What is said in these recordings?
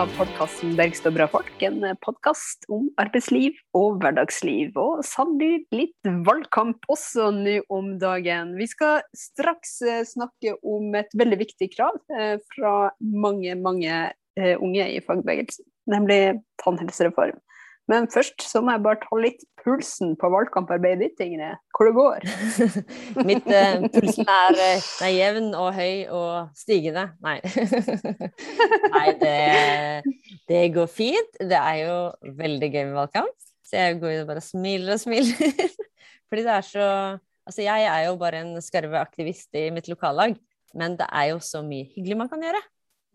av podkasten 'Bergstø bra folk'. En podkast om arbeidsliv og hverdagsliv. Og sannelig litt valgkamp også nå om dagen. Vi skal straks eh, snakke om et veldig viktig krav eh, fra mange, mange eh, unge i fagbevegelsen, nemlig tannhelsereform. Men først så må jeg bare ta litt pulsen på valgkamparbeidet ditt, Ingrid. Hvor det går? Mitt uh, pulsen er, uh, er, jevn og høy og stigende. Nei. Nei, det, det, går fint. Det er jo veldig gøy med valgkamp. Så jeg går jo bare og smiler og smiler. Fordi det er så Altså, jeg er jo bare en skarve aktivist i mitt lokallag, men det er jo så mye hyggelig man kan gjøre.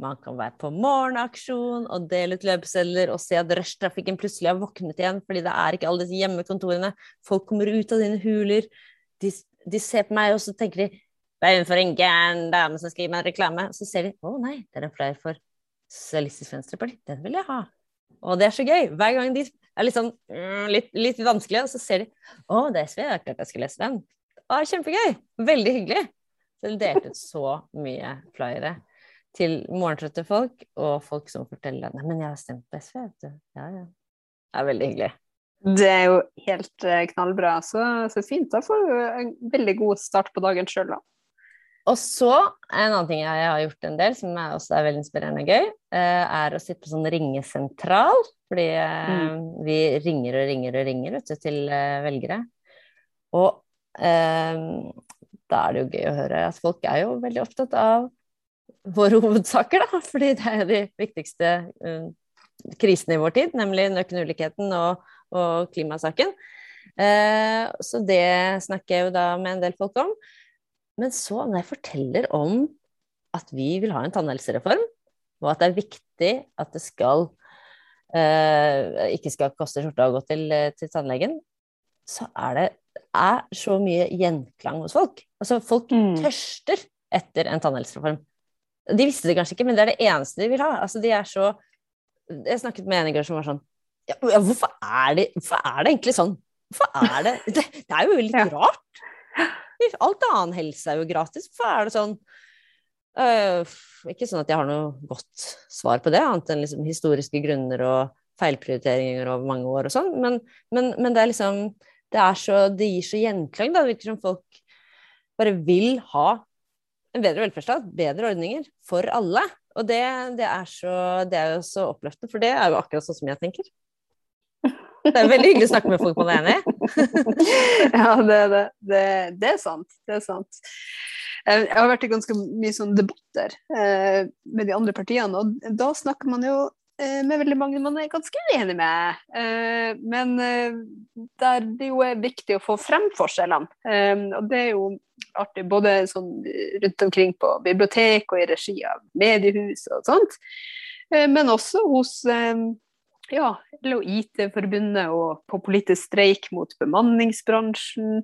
Man kan være på morgenaksjon og dele ut løpesedler og se at rushtrafikken plutselig har våknet igjen fordi det er ikke alle disse hjemmekontorene. Folk kommer ut av dine huler. De, de ser på meg, og så tenker de det er hun for en gæren dame som skriver meg en reklame? Og så ser de Å nei, det er en flyer for Sosialistisk Venstreparti. Den vil jeg ha. Og det er så gøy. Hver gang de er litt sånn mm, litt, litt vanskelige, og så ser de Å, det er SV. Jeg har klart jeg skal lese den. Å, kjempegøy. Veldig hyggelig. Så de delte ut så mye flyere til morgentrøtte folk, og folk som forteller at 'nei, men jeg har stemt på SV', vet du. Ja, ja. Det er veldig hyggelig. Det er jo helt eh, knallbra. Så, så fint. Da får du en veldig god start på dagen sjøl, da. Og så, en annen ting jeg har gjort en del, som også er veldig inspirerende og gøy, eh, er å sitte på sånn ringesentral. Fordi eh, mm. vi ringer og ringer og ringer vet du, til velgere. Og eh, da er det jo gøy å høre at folk er jo veldig opptatt av våre hovedsaker, da. Fordi det er de viktigste uh, krisene i vår tid, nemlig nøkkenulikheten og, og klimasaken. Uh, så det snakker jeg jo da med en del folk om. Men så, når jeg forteller om at vi vil ha en tannhelsereform, og at det er viktig at det skal uh, ikke skal koste skjorta å gå til, til tannlegen, så er det er så mye gjenklang hos folk. Altså, folk mm. tørster etter en tannhelsereform. De visste det kanskje ikke, men det er det eneste de vil ha. Altså, de er så Jeg snakket med en i går som var sånn ja, hvorfor, er det, hvorfor er det egentlig sånn? Hvorfor er det Det, det er jo litt ja. rart. Alt annen helse er jo gratis. Hvorfor er det sånn? Uh, ikke sånn at jeg har noe godt svar på det, annet enn liksom historiske grunner og feilprioriteringer over mange år og sånn, men, men, men, det er liksom Det er så Det gir så gjenklang, da. Det virker som folk bare vil ha en bedre velferdsstat, bedre ordninger for alle. Og det, det, er så, det, er jo så oppløftende, for det er jo akkurat sånn som jeg tenker. Det er veldig hyggelig å snakke med folk man er enig i. ja, det, det, er sant. Det er sant. Jeg har vært i ganske mye sånn debatter eh, med de andre partiene, og da snakker man jo eh, med veldig mange man er ganske uenig med. Eh, men eh, der det jo er viktig å få frem forskjellene. Eh, og det er jo artig, både sånn rundt omkring på bibliotek og i regi av mediehus og sånt. Eh, men også hos eh, ja, IT-forbundet og på politisk streik mot bemanningsbransjen.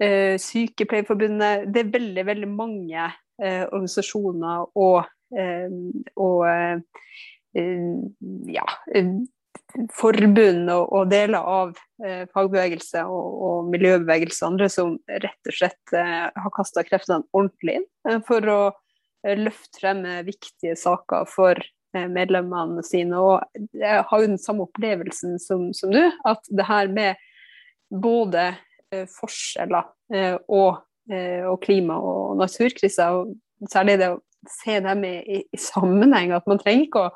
Eh, Sykepleierforbundet. Det er veldig, veldig mange organisasjoner og, og ja, forbund og, og, deler av eh, fagbevegelse og, og, miljøbevegelse og andre som rett og slett eh, har kasta kreftene ordentlig inn eh, for å eh, løfte frem eh, viktige saker for eh, medlemmene sine. Og jeg har jo den samme opplevelsen som, som du, at det her med både forskjeller og, og, klima og naturkriser, og særlig det å se dem i, i, i sammenheng, at man trenger ikke å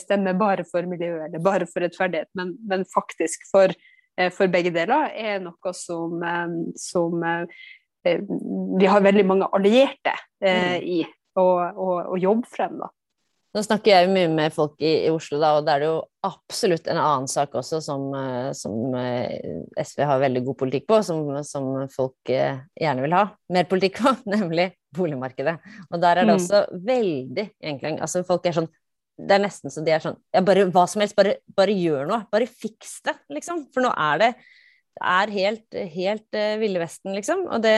stemme bare for miljøet eller bare for rettferdighet, men, men faktisk for, eh, for, begge deler, er noe som, eh, som eh, vi har veldig mange allierte mm. i å, jobbe frem. da. Nå snakker jeg mye med folk i, i, Oslo, da, og da er det jo absolutt en annen sak også som, som SV har veldig god politikk på, som, som, folk gjerne vil ha mer politikk på, nemlig boligmarkedet. Og der er det mm. også veldig gjenklang. Altså, folk er sånn det er nesten så de er sånn ja, bare Hva som helst, bare, bare gjør noe. Bare fiks det, liksom. For nå er det Det er helt, helt uh, Ville Vesten, liksom. Og det,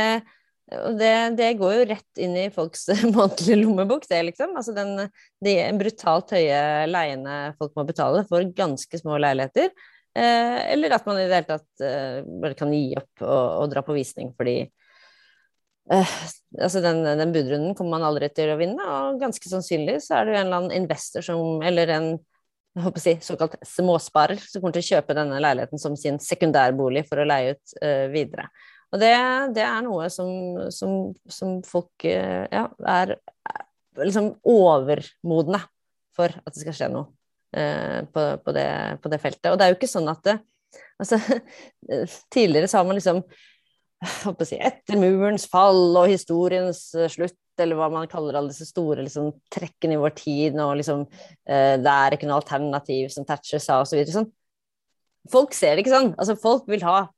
og det, det, går jo rett inn i folks månedlige lommebok, det, liksom. Altså den, de brutalt høye leiene folk må betale for ganske små leiligheter. Uh, eller at man i det hele tatt uh, bare kan gi opp og, og, dra på visning fordi uh, altså den, den budrunden kommer man aldri til å vinne, og ganske sannsynlig så er det jo en eller annen investor som, eller en jeg håper å si, såkalt småsparer som kommer til å kjøpe denne leiligheten som sin sekundærbolig for å leie ut uh, videre. Og det, det, er noe som, som, som folk uh, ja, er, er liksom overmodne for at det skal skje noe på, på, det, på, det, feltet. Og det er jo ikke sånn at det, altså, Tidligere så har man liksom si, etter murens fall og historiens slutt eller hva man kaller alle disse store liksom, trekkene i vår tid, og liksom eh, Det er ikke noe alternativ, som Thatcher sa, osv. Så sånn. Folk ser det ikke sånn. Altså, folk vil ha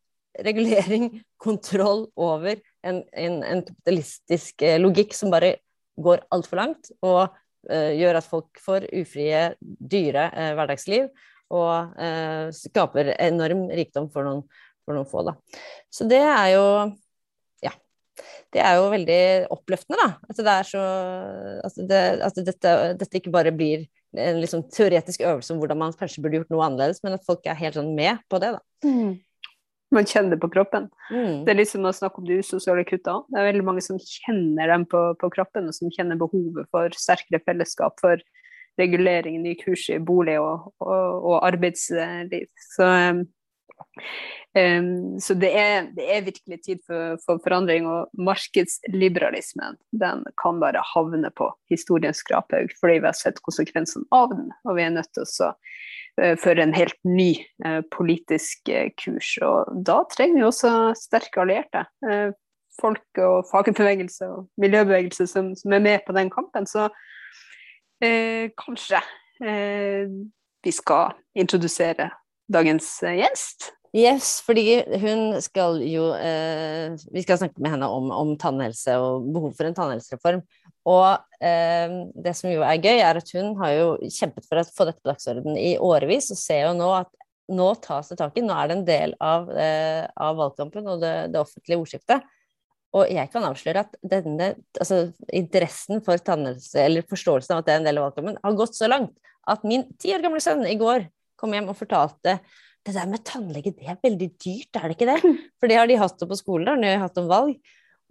regulering, kontroll over en, en, en kapitalistisk eh, logikk som bare går altfor langt, og eh, gjør at folk får ufrie, dyre eh, hverdagsliv, og eh, skaper enorm rikdom for noen, for noen få. Da. Så det er jo Ja. det er jo veldig oppløftende, da. At det er så At, det, at dette, dette, ikke bare blir en liksom teoretisk øvelse om hvordan man kanskje burde gjort noe annerledes, men at folk er helt sånn med på det, da. Mm. Man kjenner det på kroppen. Mm. Det er litt som å snakke om de usosiale kutta. Det er veldig mange som kjenner dem på, på kroppen, og som kjenner behovet for sterkere fellesskap, for regulering, ny kurs i bolig og, og, og arbeidsliv. Så um, Um, så det er, det er, virkelig tid for, for, forandring, og markedsliberalismen den kan bare havne på historiens skraphaug, fordi vi har sett konsekvensene av den. Og vi er nødt til å uh, føre en helt ny uh, politisk uh, kurs. Og da trenger vi også sterke allierte. folk og fagbevegelse og miljøbevegelse som, som, er med på den kampen. Så kanskje vi skal introdusere dagens gjest. Yes, fordi hun skal jo eh, Vi skal snakke med henne om, om, tannhelse og behov for en tannhelsereform. Og eh, det som jo er gøy, er at hun har jo kjempet for å få dette på dagsordenen i årevis, og ser jo nå at nå tas det tak i. Nå er det en del av, eh, av valgkampen og det, det, offentlige ordskiftet. Og jeg kan avsløre at denne, altså, interessen for tannhelse, eller forståelsen av at det er en del av valgkampen, har gått så langt at min ti år gamle sønn i går kom hjem og fortalte det der med tannlege, det er veldig dyrt, er det ikke det? For det har de hatt det på skolen, når de har hatt om valg.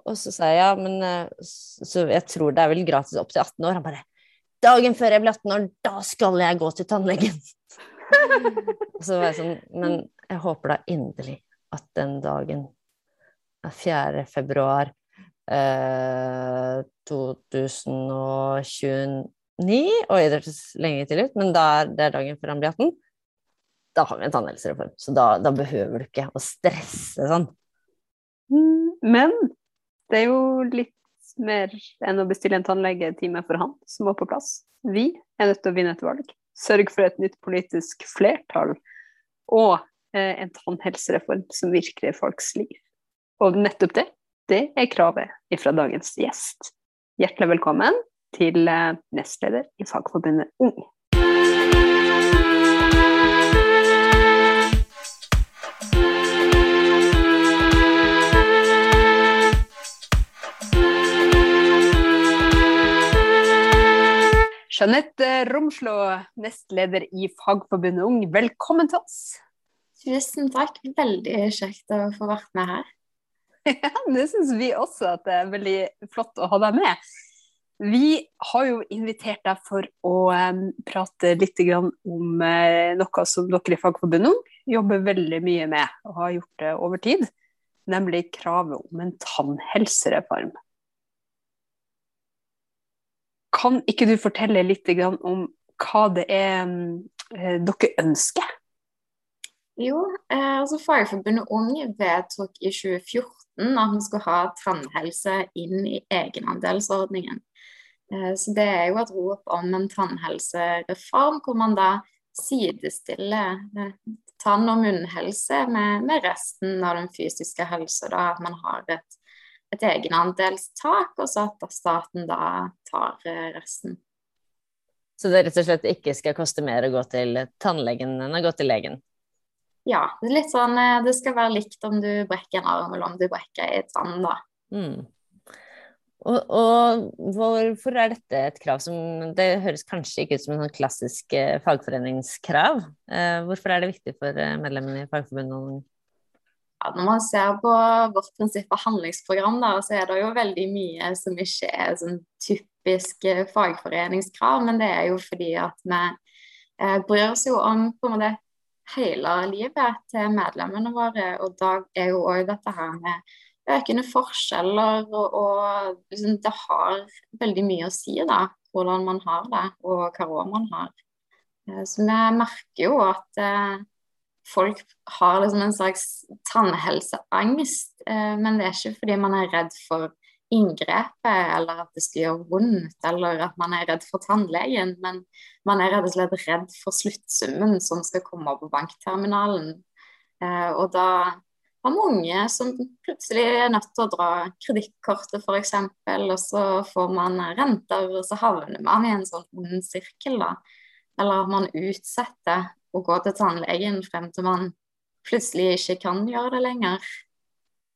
Og så sa jeg ja, men eh, så jeg tror det er vel gratis opp til 18 år. Han bare Dagen før jeg blir 18 år, da skal jeg gå til tannlegen! og så var jeg sånn Men jeg håper da inderlig at den dagen er 4. februar eh, 2029 Oi, det hørtes lenge til ut, men da er det dagen før han blir 18 da har vi en tannhelsereform. Så da, da, behøver du ikke å stresse sånn. Mm, men det er jo litt mer enn å bestille en tannlegetime for han som må på plass. Vi er nødt til å vinne et valg. Sørge for et nytt politisk flertall. Og eh, en tannhelsereform som virker i folks liv. Og nettopp det, det er kravet fra dagens gjest. Hjertelig velkommen til eh, nestleder i Fagforbundet Ung. Jeanette Romslå, nestleder i Fagforbundet Ung, velkommen til oss. Tusen takk, veldig kjekt å få vært med her. Ja, det syns vi også at det er veldig flott å ha deg med. Vi har jo invitert deg for å prate litt om uh, noe som dere i Fagforbundet Ung jobber veldig mye med, og har gjort det over tid, nemlig kravet om en tannhelsereform. Kan ikke du fortelle litt om hva det er eh, dere ønsker? Jo, eh, altså Fagforbundet Ung vedtok i 2014 at vi skulle ha tannhelse inn i egenandelsordningen. Eh, så det er jo et rop om en tannhelsereform hvor man da sidestiller tann- og munnhelse med, resten av den fysiske helsa. At man har et et egenandelstak, og så at staten da tar eh, resten. Så det rett og slett ikke skal koste mer å gå til tannlegen enn å gå til legen? Ja, det er litt sånn eh, det skal være likt om du brekker en arm eller om du brekker ei tann, da. Mm. Og, og, hvorfor er dette et krav som Det høres kanskje ikke ut som en sånn klassisk eh, fagforeningskrav. Eh, hvorfor er det viktig for medlemmene i Fagforbundet? Ja, når man ser på vårt prinsipp av handlingsprogram, da, så er det jo veldig mye som ikke er sånn typisk fagforeningskrav, men det er jo fordi at vi eh, bryr oss jo om på en måte hele livet til medlemmene våre. Og da er jo òg dette her med økende forskjeller, og, og liksom, det har veldig mye å si da, hvordan man har det, og hva råd man har. Eh, så vi merker jo at eh, folk har liksom en slags tannhelseangst. Eh, men det er ikke fordi man er redd for inngrepet eller at det skal gjøre vondt eller at man er redd for tannlegen, men man er rett og slett redd for sluttsummen som skal komme på bankterminalen. Eh, og da har mange som plutselig er nødt til å dra kredittkortet f.eks., og så får man renter, og så havner man i en sånn ond sirkel. da. Eller man utsetter å gå til tannlegen frem til man plutselig ikke kan gjøre det lenger.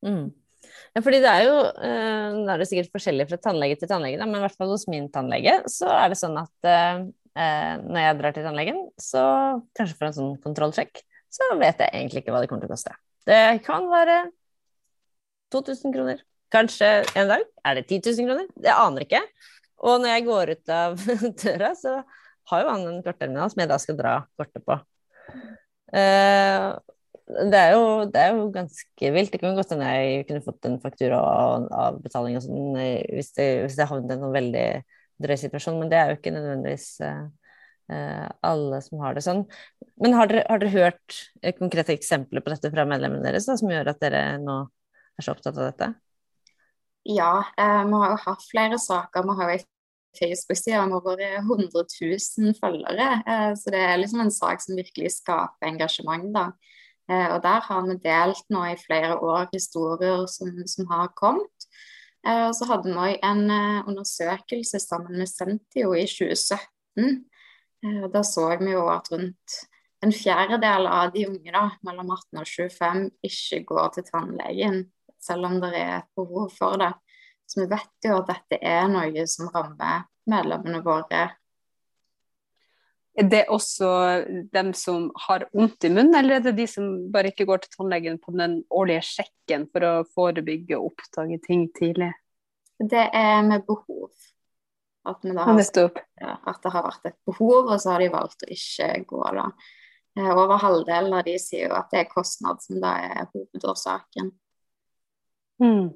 Mm. Ja, fordi det er jo da er det sikkert forskjellig fra tannlege til tannlege, men i hvert fall hos min tannlege så er det sånn at eh, når jeg drar til tannlegen, så kanskje for en sånn kontrollsjekk, så vet jeg egentlig ikke hva det kommer til å koste. Det kan være 2000 kroner. Kanskje en dag er det 10 000 kroner. Jeg aner ikke. Og når jeg går ut av døra, så har jo han en kortterminal som jeg da skal dra kortet på. Uh, det, er jo, det er, jo, ganske vilt. Det kunne godt hende jeg kunne fått en faktura og avbetaling og sånn hvis, det, hvis jeg havnet i en veldig drøy situasjon, men det er jo ikke nødvendigvis uh, alle som har det sånn. Men har dere, har dere hørt konkrete eksempler på dette fra medlemmene deres da, som gjør at dere nå er så opptatt av dette? Ja, eh, vi har jo hatt flere saker. Vi har jo Facebook-sida med over 100 000 følgere. Eh, så det er liksom en sak som virkelig skaper engasjement, da. Eh, og der har vi delt nå i flere år historier som, som har kommet. Eh, og så hadde vi en undersøkelse sammen med Sentio i 2017. Og da så vi jo at rundt en fjerdedel av de unge da, mellom 18 og 25 ikke går til tannlegen, selv om det er et behov for det. Så vi vet jo at dette er noe som rammer medlemmene våre. Er det også dem som har vondt i munnen, eller er det de som bare ikke går til tannlegen på den årlige sjekken for å forebygge og oppdage ting tidlig? Det er med behov. At, har, ja, at, det har vært et behov, og så har de valgt å ikke gå. da. Eh, over halvdelen av de sier jo at det er kostnad som da er hovedårsaken. Mm.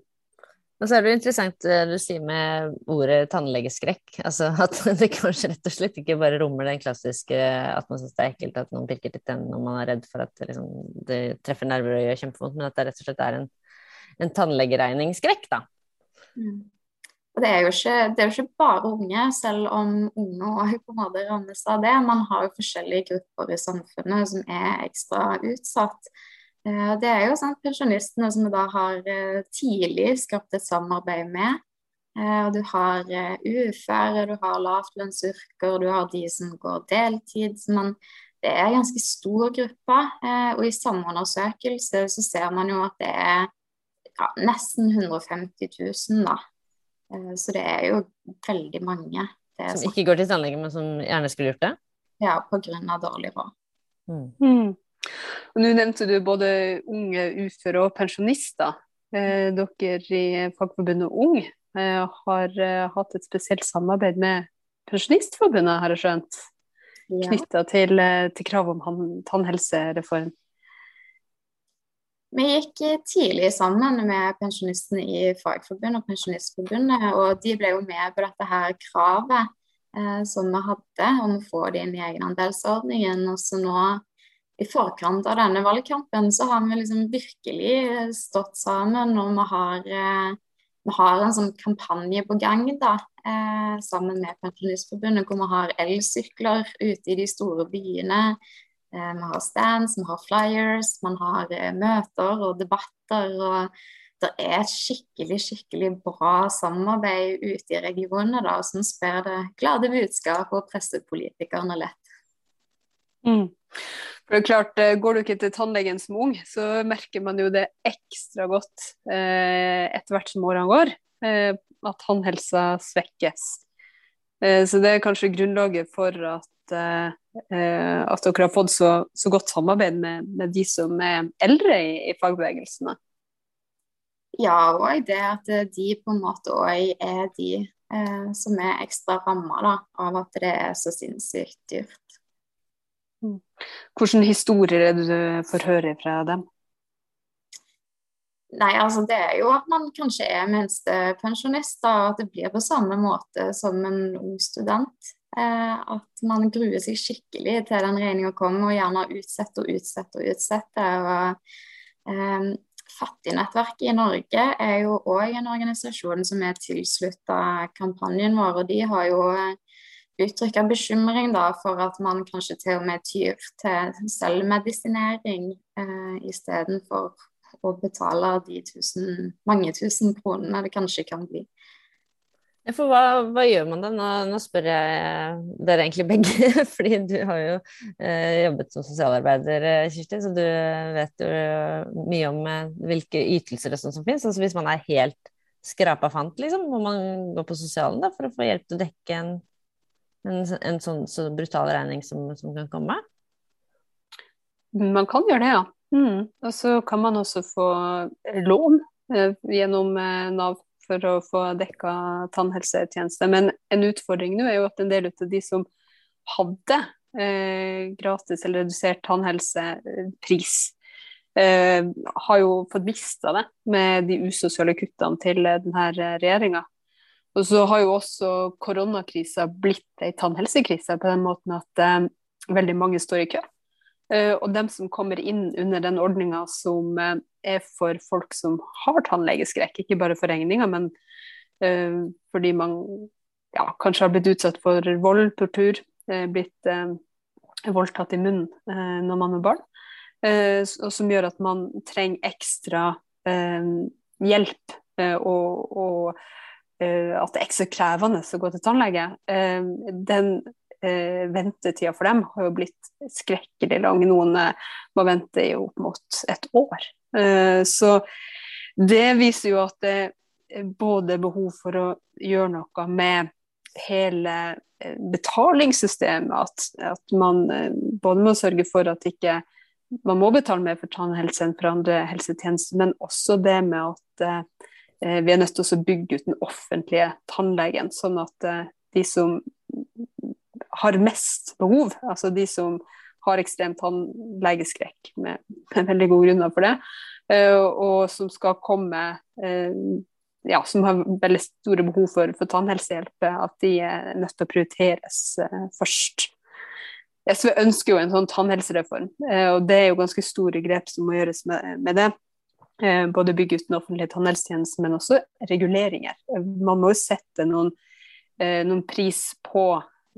Og så er det jo interessant det du sier med ordet tannlegeskrekk. Altså at det kanskje rett og slett ikke bare rommer den klassiske at man syns det er ekkelt at noen pirker til tennene og man er redd for at liksom, det treffer nerver og gjør kjempevondt, men at det rett og slett er en, en tannlegeregningsskrekk, da. Mm. Og det er, jo ikke, det er jo ikke bare unge, selv om unge òg på en måte rammes av det. Man har jo forskjellige grupper i samfunnet som er ekstra utsatt. Eh, det er jo sant, pensjonistene som vi da har eh, tidlig skapt et samarbeid med. Eh, du har uføre, du har lavlønnsyrker, du har de som går deltid. Men det er en ganske stor gruppe. Og i samme undersøkelse så ser man jo at det er ja, nesten 150 000, da. Så det er jo veldig mange. som ikke går til tannlege, men som gjerne skulle gjort det? Ja, pga. dårlig råd. Mm. Og Nå nevnte du både unge uføre og pensjonister. Eh, dere i Fagforbundet Ung eh, har eh, hatt et spesielt samarbeid med Pensjonistforbundet, har jeg skjønt, ja. knytta til, til, krav om tannhelsereform. Vi gikk tidlig sammen med pensjonistene i Fagforbundet og Pensjonistforbundet, og de ble jo med på dette her kravet eh, som vi hadde om å få det inn i egenandelsordningen. Og så nå i forkant av denne valgkampen så har vi liksom virkelig stått sammen, og vi har, eh, vi har en sånn kampanje på gang da, eh, sammen med Pensjonistforbundet, hvor vi har elsykler ute i de store byene. Eh, vi har stands, vi har flyers, man har møter og debatter. og det er et skikkelig skikkelig bra samarbeid ute i regionene da, som sprer det glade budskap og presser politikerne lett. Mm. For det er klart, eh, Går du ikke til tannlegen som ung, så merker man jo det ekstra godt eh, etter hvert som årene går, eh, at tannhelsa svekkes. Eh, så det er kanskje grunnlaget for at eh, eh, at dere har fått så, så godt samarbeid med, med, de som er eldre i, i fagbevegelsene. Ja, og det at de på en måte òg er de som er ekstra ramma av at det er så sinnssykt dyrt. Hvilke historier er det du får høre fra dem? Nei, altså det er jo at man kanskje er minstepensjonist, og at det blir på samme måte som en ung student. Eh, at man gruer seg skikkelig til den regninga kommer, og gjerne utsetter og utsetter og utsetter. Og, eh, Fattignettverket i Norge er jo òg en organisasjon som er tilslutta kampanjen vår, og de har jo eh, uttrykt bekymring da, for at man kanskje til og med tyr til selvmedisinering eh, istedenfor å betale de tusen, mange tusen kronene det kanskje kan bli. For hva, hva gjør man da? Nå, nå, spør jeg dere egentlig begge, fordi du har jo eh, jobbet som sosialarbeider, eh, Kirsti, så du vet jo mye om eh, hvilke ytelser og sånn som finnes. Altså hvis man er helt skrapa fant, liksom, må man gå på sosialen da, for å få hjelp til å dekke en, en, en sånn så brutal regning som, som kan komme? Man kan gjøre det, ja. Mm. Og så kan man også få lån eh, gjennom eh, Nav for å få dekka tannhelsetjeneste. Men en utfordring nå er jo at en del av de som hadde eh, gratis eller redusert tannhelsepris, eh, har jo fått mista det med de usosiale kuttene til denne regjeringa. Og så har jo også koronakrisa blitt ei tannhelsekrise på den måten at eh, veldig mange står i kø. Eh, og dem som kommer inn under den ordninga som eh, er for folk som har tannlegeskrekk, ikke bare for regninga, men uh, fordi man ja, kanskje har blitt utsatt for vold, tortur, blitt uh, voldtatt i munnen når man er barn, og som gjør at man trenger ekstra hjelp, og, og at det er ekstra krevende å gå til tannlege. den eh, ventetida for dem har jo blitt skrekkelig lang. Noen eh, må vente i opp mot et år. Eh, så det viser jo at det er både behov for å gjøre noe med hele eh, betalingssystemet. At, at man eh, både må sørge for at ikke man må betale mer for tannhelse enn for andre helsetjenester, men også det med at eh, vi er nødt til å bygge ut den offentlige tannlegen, sånn at de som har mest behov, altså de som har ekstrem tannlegeskrekk med, med veldig gode grunner for det, uh, og som skal komme ja, som har veldig store behov for, for tannhelsehjelp, at de er nødt til å prioriteres først. SV ønsker jo en sånn tannhelsereform, og det er jo ganske store grep som må gjøres med, med det. Både bygge ut den offentlige tannhelsetjenesten, men også reguleringer. Man må jo sette noen, noen pris på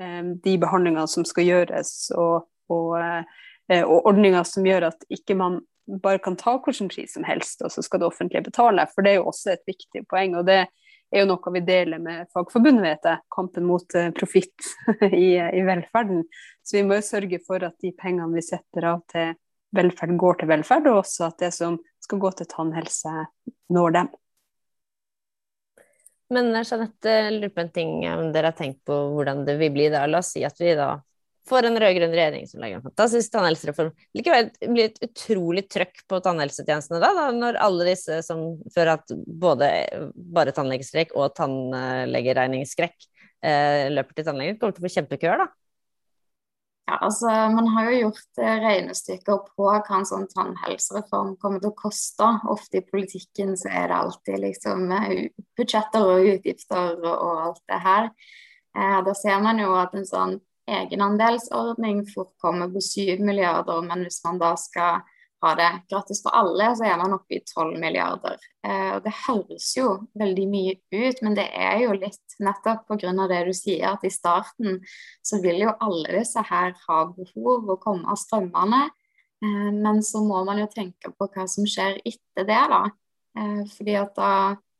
Eh, de behandlingene som skal gjøres, og, og, eh, og ordninger som gjør at ikke man bare kan ta hvilken pris som helst, og så skal det offentlige betale. For det er jo også et viktig poeng. og det er jo noe vi deler med Fagforbundet, vet jeg. Kampen mot profitt i, i, velferden. Så vi må jo sørge for at de pengene vi setter av til velferd, går til velferd, og også at det som skal gå til tannhelse, når dem. Men Jeanette, lurer på en ting om dere har tenkt på hvordan det vil bli da. La oss si at vi da får en rød-grønn regjering som legger en fantastisk tannhelsereform. Likevel blir det et utrolig trøkk på tannhelsetjenestene da, da, når alle disse som før at både bare tannlegeskrekk og tannlegeregningsskrekk eh, løper til tannlegen, kommer til å få kjempekøer, da. Ja, altså, Man har jo gjort eh, regnestykker på hva en sånn tannhelsereform kommer til å koste. Ofte i politikken så er det alltid liksom eh, budsjetter og utgifter og, alt det her. Eh, da ser man jo at en sånn egenandelsordning fort kommer på 7 milliarder, men hvis man da skal ha det gratis for alle, så er man oppe i 12 milliarder. Eh, og Det høres jo veldig mye ut, men det er jo litt nettopp pga. det du sier, at i starten så vil jo alle disse her ha behov og komme strømmende. Eh, men så må man jo tenke på hva som skjer etter det, da. Eh, fordi at da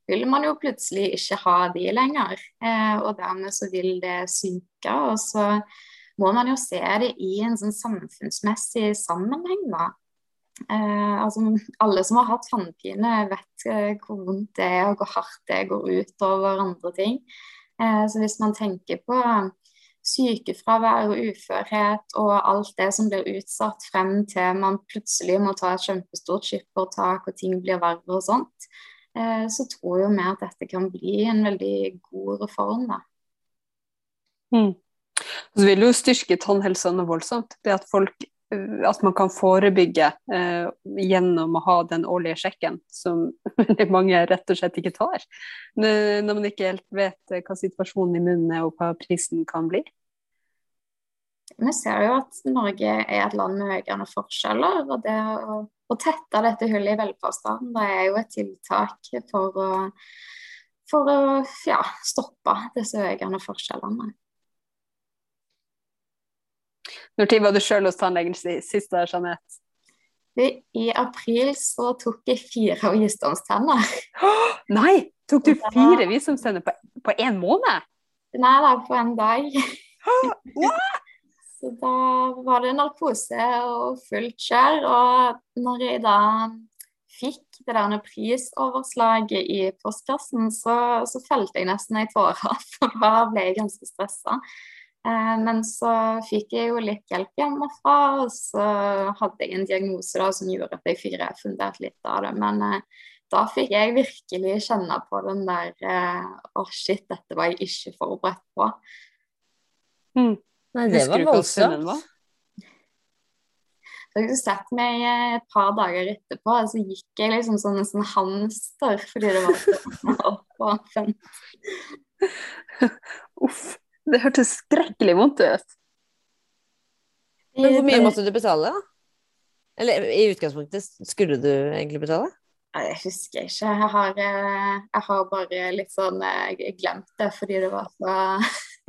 vil man jo plutselig ikke ha de lenger. Eh, og dermed så vil det synke. Og så må man jo se det i en sånn samfunnsmessig sammenheng, da. Eh, altså, alle som har hatt tannpine, vet eh, hvor vondt det er, og hvor hardt det går ut over andre ting. Eh, så hvis man tenker på sykefravær og uførhet og alt det som blir utsatt frem til man plutselig må ta et kjempestort skippertak og ting blir verre og sånt, eh, så tror jo vi at dette kan bli en veldig god reform. da. Mm. Så vil jo styrke tannhelsa noe voldsomt. Det at folk at man kan forebygge eh, gjennom å ha den årlige sjekken, som mange rett og slett ikke tar. Når man ikke helt vet eh, hva situasjonen i munnen er og hva prisen kan bli. Vi ser jo at Norge er et land med høyere forskjeller. og det å, tette dette hullet i velferdsstaten er jo et tiltak for å, for å ja, stoppe disse høyere forskjellene. Når var du sjøl hos tannlegen sist, Jeanette? I april så tok jeg fire visdomstenner. Nei! Tok du fire visdomstenner på én måned? Nei da, på en dag. så da var det narkose og fullt kjør. Og når jeg da fikk det der prisoverslaget i postkassen, så, så felte jeg nesten ei tåre, for da ble jeg ganske stressa. Eh, men så fikk jeg jo litt hjelp hjemmefra, og så hadde jeg en diagnose da, som gjorde at jeg fikk refundert litt av det. Men eh, da fikk jeg virkelig kjenne på den der eh, Å, oh shit, dette var jeg ikke forberedt på. Mm. Nei, det var voldsomt. Så jeg sett meg et par dager etterpå, og så gikk jeg liksom som en sånn hamster fordi det var så åpent. Uff. Det hørtes skrekkelig vondt ut. Men hvor mye måtte du betale, da? Eller i utgangspunktet, skulle du egentlig betale? Jeg husker ikke. Jeg har, eh, jeg har bare litt sånn eh, Jeg glemt det fordi det var så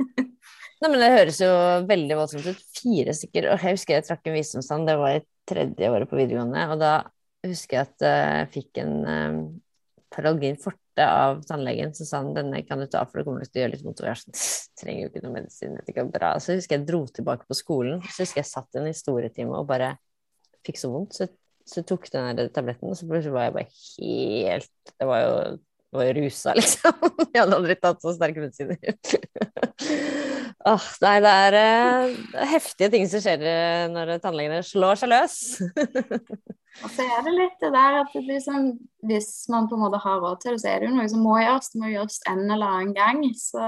Nei, men Det høres jo veldig voldsomt ut. Fire stykker. Og jeg husker jeg trakk en visdomstann, det var i tredje året på videregående. Og da husker jeg at eh, jeg fikk en Paralgin forte av tannlegen, så sa han denne kan du ta, for det kommer til å gjøre litt vondt. Og jeg sånn, trenger jo ikke noe medisin. Det ikke bra. Så husker jeg dro tilbake på skolen, så husker jeg satt i en historietime og bare fikk så vondt. Så, så tok den der tabletten, og så plutselig var jeg bare helt Det var jo, det var rusa, liksom. Jeg hadde aldri tatt så sterke medisiner. Åh, nei, det er uh, heftige ting som skjer eh, når tannlegene slår seg løs. Og så er det litt det der at det liksom, hvis man på en måte har råd til det, så er det jo noe som må gjøres. Det må gjøres en eller annen gang. Så,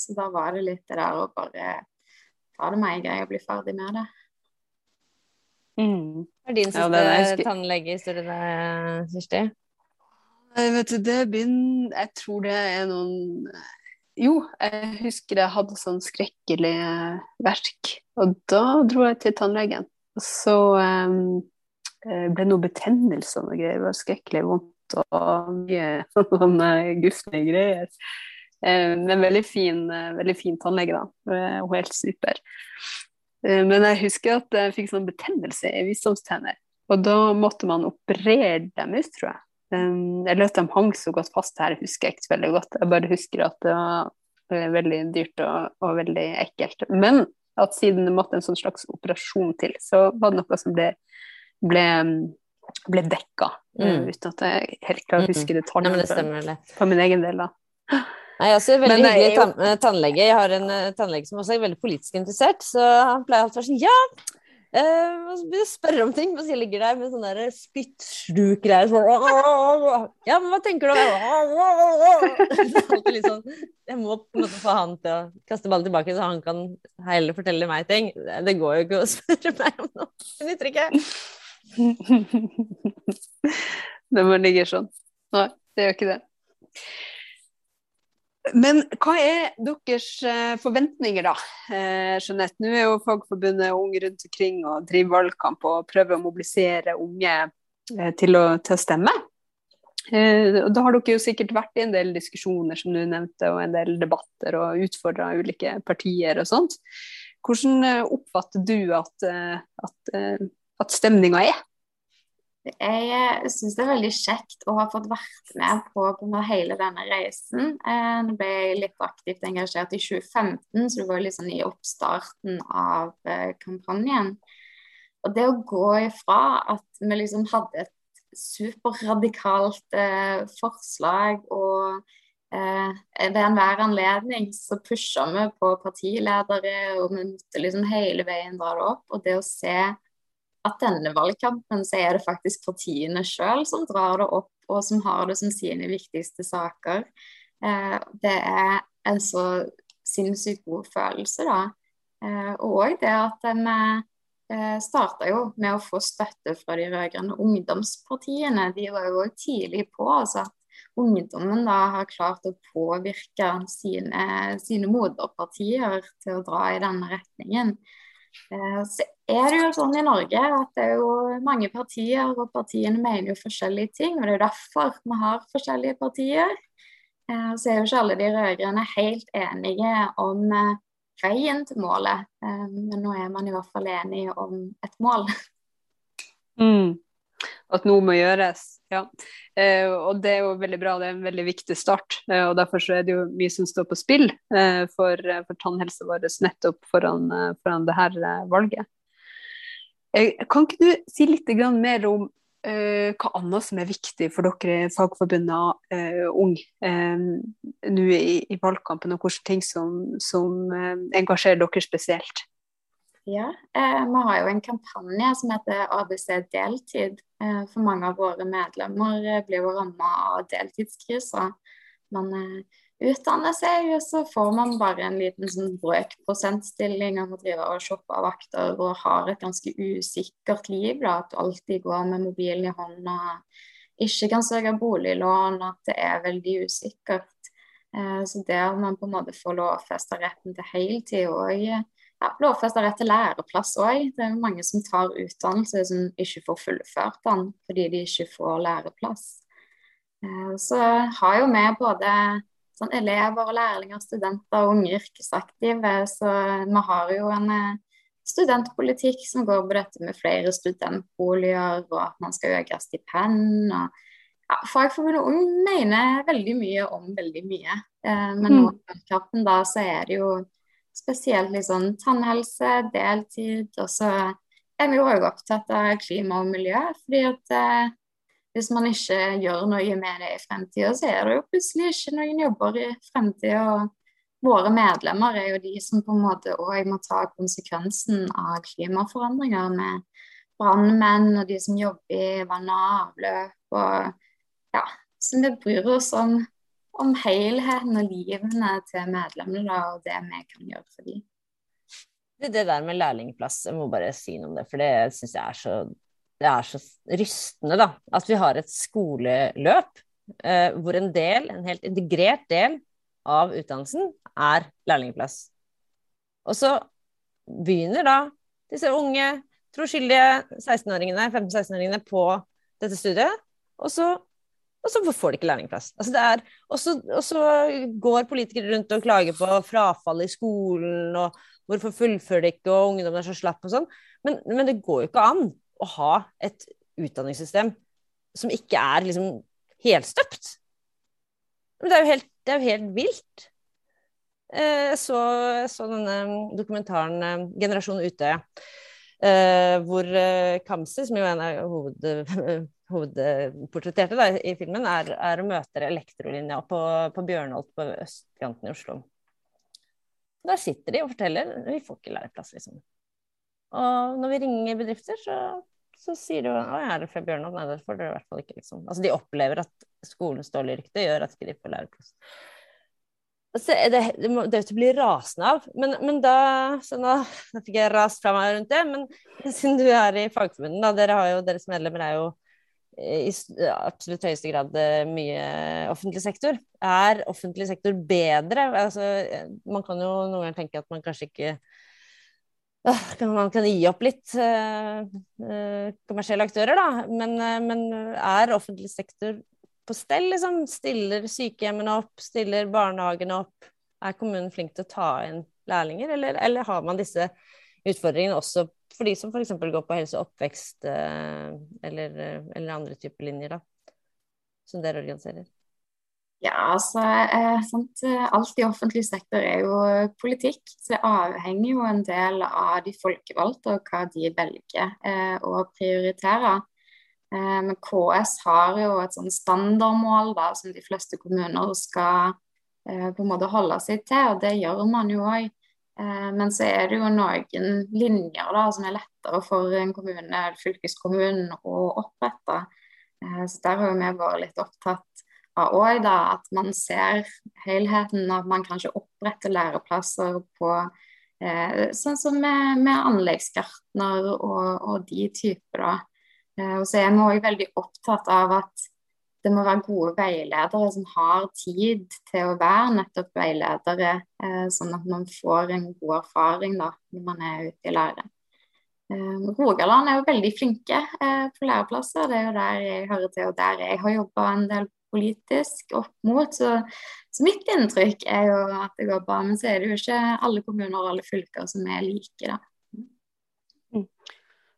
så da var det litt det der å bare ta det med en gang og bli ferdig med det. Mm. Hva er din siste ja, tannlegehistorie, Kirsti? Vet du, det begynner Jeg tror det er noen Jo, jeg husker jeg hadde sånn skrekkelig verk. Og da dro jeg til tannlegen. Og så um, ble noe betennelse og noe greier. Det var skrekkelig vondt og mye sånne gufne greier. Eh, men veldig fin, eh, veldig fin tannlege, da. Er helt super. Men jeg husker at jeg fikk sånn betennelse i visdomstenner. Og da måtte man operere dem ut, tror jeg. Eller at de hang så godt fast her, husker jeg ikke veldig godt. Jeg bare husker at det var veldig dyrt og, og veldig ekkelt. Men at siden det måtte en sånn slags operasjon til, så var det noe som ble ble, ble dekka, eh, mm. uten at jeg helt klarer å huske detaljene det for min egen del. da. Nei, altså, veldig Men, hyggelig tann eh, tannlege. Jeg har en uh, tannlege som også er veldig politisk interessert, så han pleier alltid å være sånn Ja! Uh, spørre om ting, mens jeg ligger der med sånne spyttsjuk-greier. Sånn, ja, men hva tenker du om sånn, Jeg må på en måte få han til å kaste ballen tilbake, så han kan heller fortelle meg ting. Det går jo ikke å spørre meg om noe. Det nytter ikke. Når bare ligger sånn. Nei, det gjør ikke det. Men hva er deres eh, forventninger, da? Eh, Jeanette, nå er jo Fagforbundet unge rundt omkring og driver valgkamp og prøver å mobilisere unge eh, til å, til å stemme. Da har dere jo sikkert vært i en del diskusjoner som du nevnte, og en del debatter og utfordra ulike partier og sånt. Hvordan oppfatter du at, at at stemninga er? Jeg syns det er veldig kjekt å ha fått vært med på, på hele denne reisen. Eh, nå ble jeg litt aktivt engasjert i 2015, så det var liksom i oppstarten av eh, kampanjen. Og det å gå ifra at vi liksom hadde et superradikalt eh, forslag og eh, ved enhver anledning så pusher vi på partiledere, og vi måtte liksom hele veien dra det opp. Og det å se at denne valgkampen så er det faktisk partiene sjøl som drar det opp, og som har det som sine viktigste saker. Eh, det er en så sinnssykt god følelse, da. Eh, og òg det at de eh, starta jo med å få støtte fra de rød-grønne ungdomspartiene. De var jo òg tidlig på. altså at ungdommen da har klart å påvirke sine, sine moderpartier til å dra i denne retningen. Eh, så er det jo sånn i Norge at det er jo mange partier, og partiene mener jo forskjellige ting. og Det er jo derfor vi har forskjellige partier. Så er jo ikke alle de rød-grønne helt enige om veien til målet. Eh, men nå er man i hvert fall enig om et mål. Mm. At noe må gjøres, ja. Eh, og det er jo veldig bra, det er en veldig viktig start. Eh, og derfor så er det jo mye som står på spill eh, for, eh, for tannhelsa vår nettopp foran, eh, foran det her valget. kan ikke du si litt mer om hva annet som er viktig for dere fagforbundet uh, Ung nå i, i, valgkampen, og hvilke ting som, som engasjerer dere spesielt? Ja, Vi har jo en kampanje som heter ABC deltid. For mange av våre medlemmer blir jo ramma av deltidskrisa. Man utdanner seg, og så får man bare en liten sånn brøkprosentstilling av å drive og shoppe vakter og har et ganske usikkert liv. da, At du alltid går med mobilen i hånda, ikke kan søke boliglån, at det er veldig usikkert. Så det at man på en måte får lovfesta retten til heltid og ja, lovfesta rett til læreplass òg. Det er mange som tar utdannelse som ikke får fullført den fordi de ikke får læreplass. Eh, så har jo vi både sånn elever og lærlinger, studenter og unge yrkesaktive. Så vi har jo en eh, studentpolitikk som går på dette med flere studentboliger, og at man skal øke stipend. og ja, Fagforbundet Ung mener veldig mye om veldig mye. Eh, men nå mm. i kampen da, så er det jo spesielt liksom tannhelse, deltid. Og så er vi òg opptatt av klima og miljø. fordi at eh, hvis man ikke gjør noe med det i fremtida, så er det jo plutselig ikke noen jobber i fremtida. Våre medlemmer er jo de som på en måte òg må ta konsekvensen av klimaforandringer med brannmenn og de som jobber i vann og avløp. Og, ja, så vi bryr oss om, om helheten og livene til medlemmene og det vi kan gjøre for dem. Det, der med lærlingplass, jeg må bare si noe om det, for det syns jeg er så er så rystende, da. At vi har et skoleløp eh, hvor en del, en helt integrert del av utdannelsen, er lærlingplass. Og så begynner da disse unge, troskyldige 16-åringene, 15-16-åringene på dette studiet, og så, og så får de ikke lærlingplass. Altså og, så, går politikere rundt og klager på frafall i skolen, og hvorfor fullfører de ikke, og ungdom er så slapp og sånn. Men, men det går jo ikke an å ha et utdanningssystem som ikke er liksom helstøpt. Men det er jo helt, er jo helt vilt. Eh, jeg så, så, denne dokumentaren eh, 'Generasjon Utøya', eh, hvor Kamzy, som jo er en av hoved, hovedportretterte i filmen, er, er og møter elektrolinja på, på Bjørnholt på østkanten i Oslo. Der sitter de og forteller vi får ikke læreplass, liksom. Og når vi ringer bedrifter, så, så sier de at er det fra Bjørnholt? Nei, det får dere i hvert fall ikke. Liksom. Altså, de opplever at skolens dårlige rykte gjør at de ikke får læreplass. Altså, det, det, må, det blir rasende av. Men, men da nå, nå, fikk jeg rast fra meg rundt det. Men siden du er i Fagforbundet, da, dere jo, deres medlemmer er jo i absolutt høyeste grad eh, mye offentlig sektor. Er offentlig sektor bedre? Altså, man kan jo noen ganger tenke at man kanskje ikke man kan gi opp litt uh, kommersielle aktører, da. Men, uh, men, er offentlig sektor på stell, liksom? Stiller sykehjemmene opp? Stiller barnehagene opp? Er kommunen flink til å ta inn lærlinger, eller, eller har man disse utfordringene også for de som f.eks. går på helse og oppvekst, eller, eller andre typer linjer, da? Som dere organiserer? Ja, altså eh, sant? Alt i offentlig sektor er jo politikk. Så det avhenger jo en del av de folkevalgte og hva de velger eh, å prioritere. Eh, men KS har jo et sånn standardmål da, som de fleste kommuner skal eh, på en måte holde seg til, og det gjør man jo òg. Eh, men så er det jo noen linjer da, som er lettere for en kommune, eller fylkeskommunen, å opprette. Eh, så der har vi vært litt opptatt av òg at man ser helheten, at man kanskje oppretter læreplasser på eh, sånn som med, med anleggsgartner og, og, de typer. da. Og så er vi òg veldig opptatt av at det må være gode veiledere som har tid til å være nettopp veiledere, eh, sånn at man får en god erfaring da, når man er ute i lære. Eh, Rogaland er jo veldig flinke eh, på læreplasser, det er jo der jeg hører til, og der jeg har jobba en del politisk opp mot. Så, så, mitt inntrykk er jo at det går bra, men så er det jo ikke alle kommuner og alle fylker som er like, da.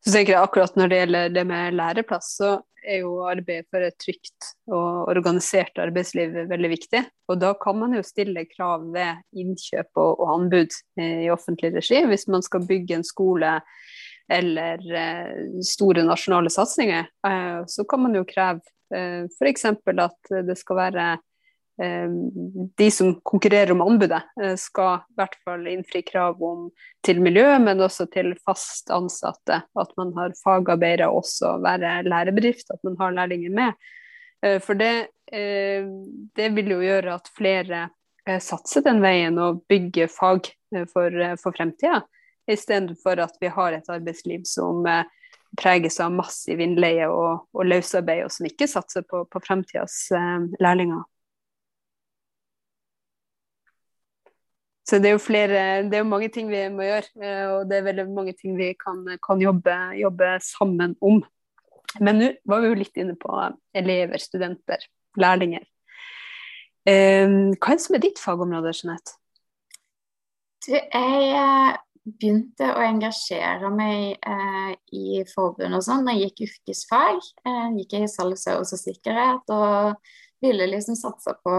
Så tenker jeg akkurat Når det gjelder det med læreplass, så er jo arbeid for et trygt og organisert arbeidsliv veldig viktig. Og da kan man jo stille krav ved innkjøp og, og anbud eh, i offentlig regi. Hvis man skal bygge en skole eller eh, store nasjonale satsinger, eh, så kan man jo kreve eh, f.eks. at det skal være de som konkurrerer om anbudet, eh, skal i hvert fall innfri krav om, til miljø, men også til fast ansatte. At man har fagarbeidere også, være lærebedrift, at man har lærlinger med. Eh, for det, eh, det vil jo gjøre at flere satser den veien og bygger fag for, for fremtida, istedenfor at vi har et arbeidsliv som preges av massiv innleie og, og løsarbeid, og som ikke satser på, på fremtidas lærlinger. Så det er jo flere, det er mange ting vi må gjøre, eh, og det er veldig mange ting vi kan, kan jobbe, jobbe, sammen om. Men nå var vi jo litt inne på elever, studenter, lærlinger. Eh, hva er det som er ditt fagområde, Jeanette? Du, jeg eh, begynte å engasjere meg eh, i forbund og sånn da jeg gikk yrkesfag. Eh, gikk jeg i salgsservice og sikkerhet og ville liksom satse på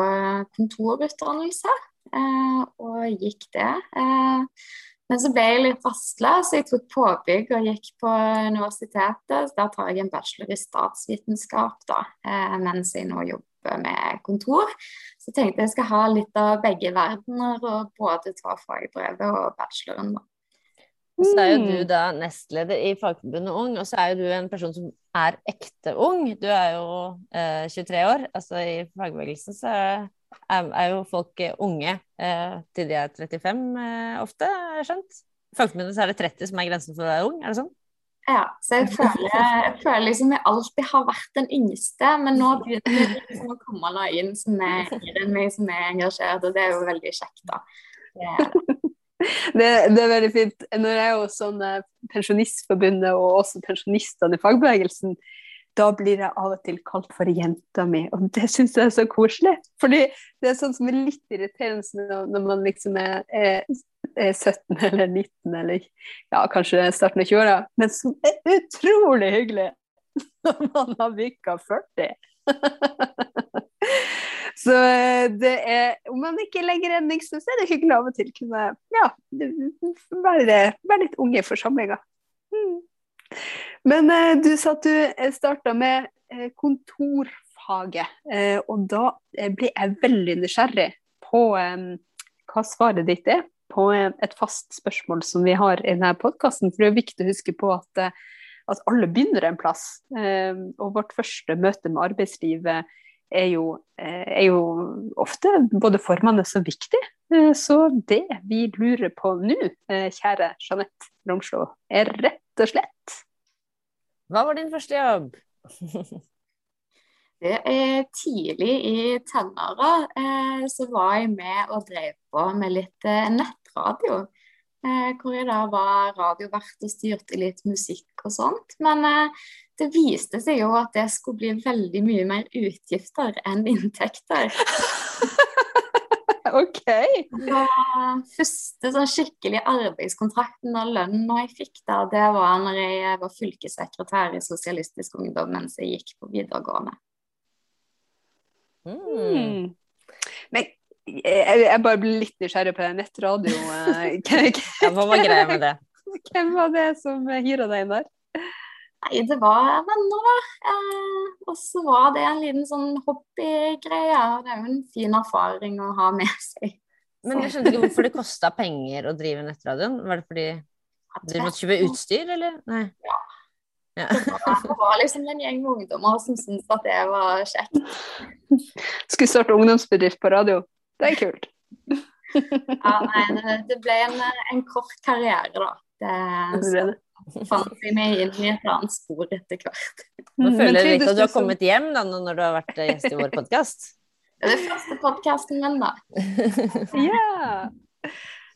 kontorutdannelse. Eh, og gikk det. Eh, men så ble jeg litt rastløs, så jeg tok påbygg og gikk på universitetet. Der tar jeg en bachelor i statsvitenskap da, eh, mens jeg nå jobber med kontor. Så tenkte jeg skal ha litt av begge verdener, og både ta fagbrevet og bacheloren. da. Og så er jo du mm. da nestleder i Fagforbundet Ung, og så er jo du en person som er ekte ung. Du er jo eh, 23 år. Altså i fagbevegelsen så er, er jo folk unge eh, til de er 35 eh, ofte, har jeg skjønt. I Fagforbundet så er det 30 som er grensen for å være ung, er det sånn? Ja, så jeg føler, jeg føler liksom jeg alltid har vært den yngste, men nå begynner det liksom å komme noe inn som er meg, som er engasjert, og det er jo veldig kjekt, da. Det, det, er veldig fint. Når jeg er jo sånn eh, Pensjonistforbundet og også pensjonistene i fagbevegelsen, da blir jeg av og til kalt for jenta mi, og det syns jeg er så koselig. Fordi det er sånn som er litt irriterende når man liksom er, er, er 17 eller 19 eller ja, kanskje starten av 20-åra, men som er utrolig hyggelig når man har bikka 40. Så eh, det er, om man ikke legger en niks, så er det hyggelig av og til kunne ja, være, være litt unge i forsamlinga. Mm. Men eh, du sa at du eh, starta med kontorfaget, og da blir jeg veldig nysgjerrig på hva svaret ditt er på et fast spørsmål som vi har i denne podkasten. For det er viktig å huske på at, at alle begynner en plass. og vårt første møte med arbeidslivet er jo, er jo ofte både formende og viktig. Så det vi lurer på nå, kjære Jeanette Romslo, er rett og slett hva var din første jobb? det er tidlig i tenåra eh, så var jeg med og drev på med litt eh, nettradio. Eh, hvor jeg da var radiovert og styrte litt musikk og sånt. Men eh, det viste seg jo at det skulle bli veldig mye mer utgifter enn inntekter. OK. Den første sånn skikkelig arbeidskontrakten og lønnen jeg fikk da, det var når jeg var fylkessekretær i Sosialistisk Ungdom mens jeg gikk på videregående. Mm. Men jeg, jeg, bare ble litt nysgjerrig på nettradio. Hva var greia med det? Hvem var det som hyra deg inn der? Nei, det var venner, da. Eh, og så var det en liten sånn hobbygreie. Det er jo en fin erfaring å ha med seg. Men jeg skjønte ikke hvorfor det kosta penger å drive nettradioen. Var det fordi du måtte kjøpe utstyr, eller? Nei. Ja. ja. Det, var, det var liksom en gjeng med ungdommer som syntes at det var kjekt. Skulle starte ungdomsbedrift på radio. Det er kult. ja, nei, det, det ble en, en, kort karriere, da. Det, fant jeg meg inn i et annet spor etter hvert. Nå mm, føler jeg litt at du har kommet hjem da, når du har vært gjest i vår podkast. Det er den første podkasten min, da. ja.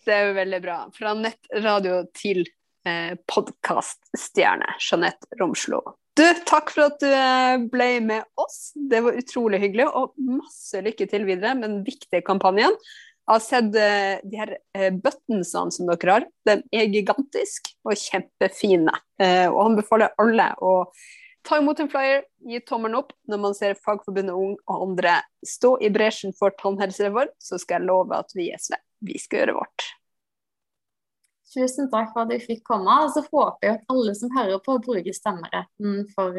Det er jo veldig bra. Fra nettradio til eh, podkaststjerne Jeanette Romslo. Du, takk for at du eh, ble med oss. Det var utrolig hyggelig, og masse lykke til videre med den viktige kampanjen. Jeg har sett uh, de her uh, buttonsene som dere har. De er gigantiske og kjempefine. Og og anbefaler alle å ta imot en flyer, gi tommelen opp når man ser Fagforbundet Ung og andre stå i bresjen for tannhelsereform, så skal jeg love at vi i SV vi skal gjøre vårt. Tusen takk for at jeg fikk komme. Og så håper jeg at alle som hører på, bruker stemmeretten for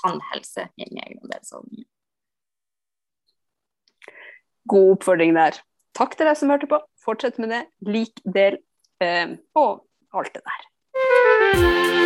tannhelse i egenandelsordningen. God oppfordring der. Takk til deg som hørte på. Fortsett med det. Lik, del eh, og alt det der.